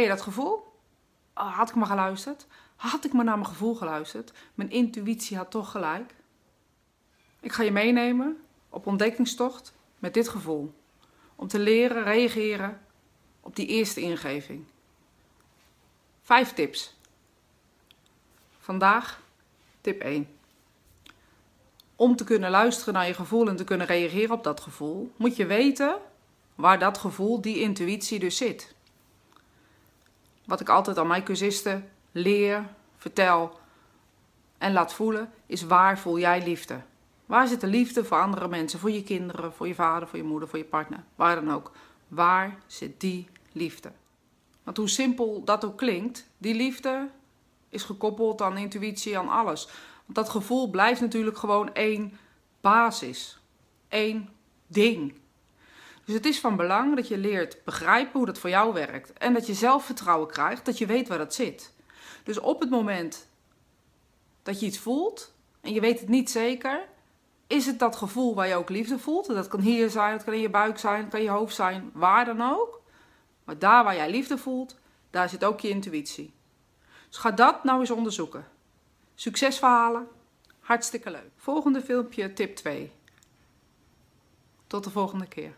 je dat gevoel? Oh, had ik maar geluisterd? Had ik maar naar mijn gevoel geluisterd? Mijn intuïtie had toch gelijk. Ik ga je meenemen op ontdekkingstocht met dit gevoel. Om te leren reageren op die eerste ingeving. Vijf tips. Vandaag tip 1. Om te kunnen luisteren naar je gevoel en te kunnen reageren op dat gevoel, moet je weten waar dat gevoel, die intuïtie dus zit. Wat ik altijd aan mijn cursisten leer, vertel en laat voelen, is waar voel jij liefde? Waar zit de liefde voor andere mensen, voor je kinderen, voor je vader, voor je moeder, voor je partner, waar dan ook? Waar zit die liefde? Want hoe simpel dat ook klinkt, die liefde is gekoppeld aan intuïtie, aan alles. Want dat gevoel blijft natuurlijk gewoon één basis, één ding. Dus het is van belang dat je leert begrijpen hoe dat voor jou werkt. En dat je zelfvertrouwen krijgt, dat je weet waar dat zit. Dus op het moment dat je iets voelt en je weet het niet zeker, is het dat gevoel waar je ook liefde voelt. Dat kan hier zijn, dat kan in je buik zijn, dat kan in je hoofd zijn, waar dan ook. Maar daar waar jij liefde voelt, daar zit ook je intuïtie. Dus ga dat nou eens onderzoeken. Succesverhalen, hartstikke leuk. Volgende filmpje, tip 2. Tot de volgende keer.